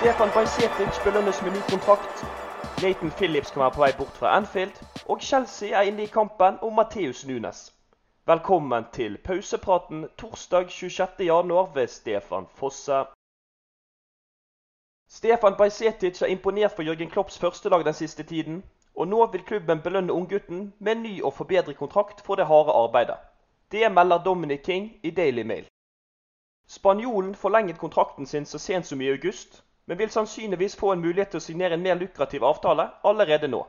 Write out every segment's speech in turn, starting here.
Stefan Bajsetic belønnes med ny kontrakt. Nathan Phillips kan være på vei bort fra Anfield. Og Chelsea er inne i kampen om Matheus Nunes. Velkommen til pausepraten torsdag 26.1 ved Stefan Fosse. Stefan Bajsetic har imponert for Jørgen Klopps førstelag den siste tiden. Og nå vil klubben belønne unggutten med ny og forbedret kontrakt for det harde arbeidet. Det melder Dominic King i Daily Mail. Spanjolen forlenget kontrakten sin så sent som i august, men vil sannsynligvis få en mulighet til å signere en mer lukrativ avtale allerede nå.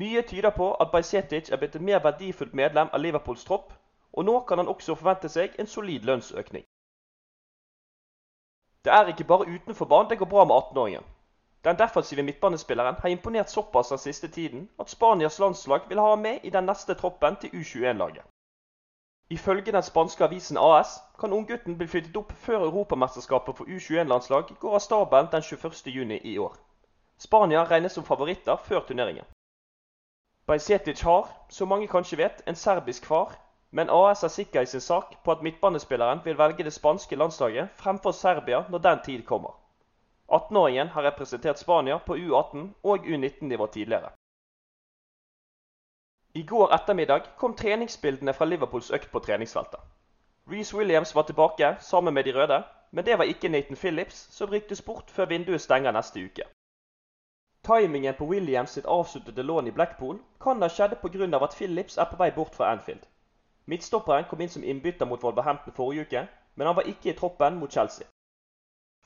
Mye tyder på at Bajsetic er blitt et mer verdifullt medlem av Liverpools tropp, og nå kan han også forvente seg en solid lønnsøkning. Det er ikke bare utenfor banen det går bra med 18-åringen. Den defensive midtbanespilleren har imponert såpass den siste tiden at Spanias landslag vil ha ham med i den neste troppen til U21-laget. Ifølge den spanske avisen AS kan unggutten bli flyttet opp før Europamesterskapet for U21-landslag går av stabelen den 21.6 i år. Spania regnes som favoritter før turneringen. Bajsetic har, som mange kanskje vet, en serbisk far, men AS er sikker i sin sak på at midtbanespilleren vil velge det spanske landslaget fremfor Serbia når den tid kommer. 18-åringen har representert Spania på U18 og U19-nivå tidligere. I går ettermiddag kom treningsbildene fra Liverpools økt på treningsfeltet. Reece Williams var tilbake sammen med de røde, men det var ikke Nathan Phillips, som ryktes bort før vinduet stenger neste uke. Timingen på Williams sitt avsluttede lån i Blackpool kan ha skjedd pga. at Phillips er på vei bort fra Anfield. Midtstopperen kom inn som innbytter mot Wolverhampton forrige uke, men han var ikke i troppen mot Chelsea.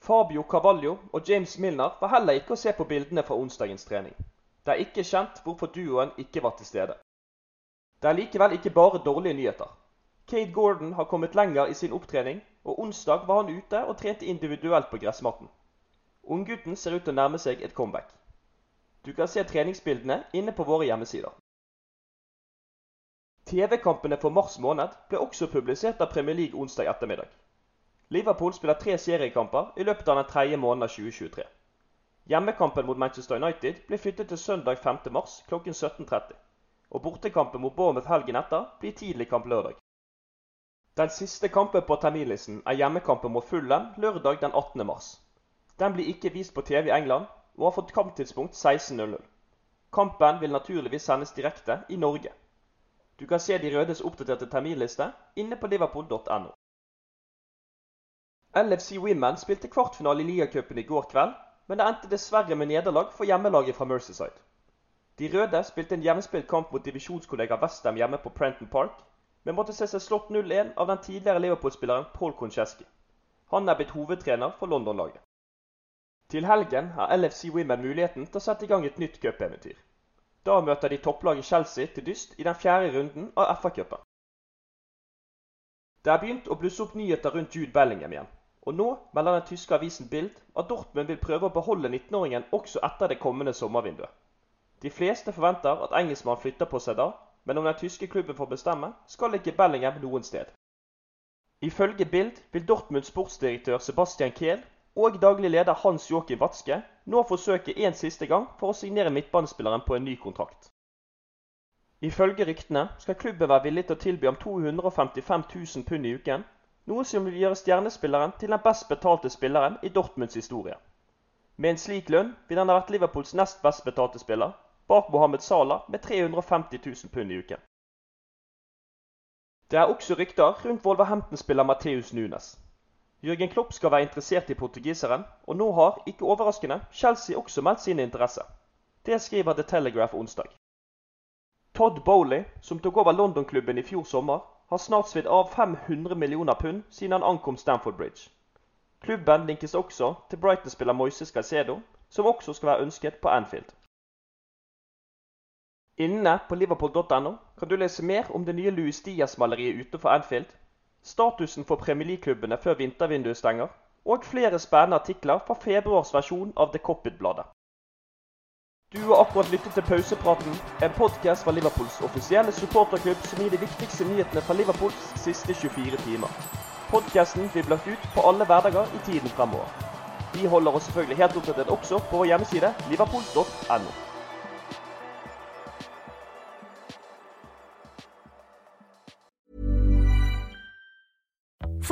Fabio Cavallo og James Milner var heller ikke å se på bildene fra onsdagens trening. Det er ikke kjent hvorfor duoen ikke var til stede. Det er likevel ikke bare dårlige nyheter. Kate Gordon har kommet lenger i sin opptrening, og onsdag var han ute og trente individuelt på gressmatten. Unggutten ser ut til å nærme seg et comeback. Du kan se treningsbildene inne på våre hjemmesider. TV-kampene for mars måned ble også publisert av Premier League onsdag ettermiddag. Liverpool spiller tre seriekamper i løpet av den tredje måneden av 2023. Hjemmekampen mot Manchester United ble flyttet til søndag 5.3 klokken 17.30 og bortekampen mot Bournemouth helgen etter blir tidlig kamp lørdag. Den siste kampen på terminlisten er hjemmekampen mot Fulham lørdag den 18. mars. Den blir ikke vist på TV i England og har fått kamptidspunkt 16.00. Kampen vil naturligvis sendes direkte i Norge. Du kan se De rødes oppdaterte terminliste inne på liverpool.no. LFC Women spilte kvartfinale i ligacupen i går kveld, men det endte dessverre med nederlag for hjemmelaget fra Mercyside. De røde spilte en jevnspilt kamp mot divisjonskollega Westham hjemme på Prenton Park, men måtte se seg slått 0-1 av den tidligere Liverpool-spilleren Paul Koncheski. Han er blitt hovedtrener for London-laget. Til helgen har LFC Women muligheten til å sette i gang et nytt cupeventyr. Da møter de topplaget Chelsea til dyst i den fjerde runden av FA-cupen. Det er begynt å blusse opp nyheter rundt Jude Bellingham igjen. Og nå melder den tyske avisen Bild at Dortmund vil prøve å beholde 19-åringen også etter det kommende sommervinduet. De fleste forventer at engelskmannen flytter på seg da, men om den tyske klubben får bestemme, skal ikke Bellingham noen sted. Ifølge Bild vil Dortmunds sportsdirektør Sebastian Kehl og daglig leder Hans Joakim Watzke nå forsøke en siste gang for å signere midtbanespilleren på en ny kontrakt. Ifølge ryktene skal klubben være villig til å tilby ham 255 000 pund i uken, noe som vil gjøre stjernespilleren til den best betalte spilleren i Dortmunds historie. Med en slik lønn vil han ha vært Liverpools nest best betalte spiller, bak Mohammed Salah med 350 000 pund i uken. Det er også rykter rundt Wolverhampton-spiller Mateus Nunes. Jørgen Klopp skal være interessert i portugiseren, og nå har, ikke overraskende, Chelsea også meldt sin interesse. Det skriver The Telegraph onsdag. Todd Bowley, som tok over London-klubben i fjor sommer, har snart svidd av 500 millioner pund siden han ankom Stamford Bridge. Klubben linkes også til Brighton-spiller Moises Caicedo, som også skal være ønsket på Anfield. Inne på liverpool.no kan du lese mer om det nye Louis Diaz-maleriet utenfor Anfield, statusen for Premier League-klubbene før vintervinduet stenger, og flere spennende artikler fra februars versjon av The Coppit-bladet. Du har akkurat lyttet til Pausepraten, en podkast fra Liverpools offisielle supporterklubb som gir de viktigste nyhetene fra Liverpools siste 24 timer. Podkasten blir lagt ut på alle hverdager i tiden fremover. Vi holder oss selvfølgelig helt oppdatert også på vår hjemmeside liverpool.no.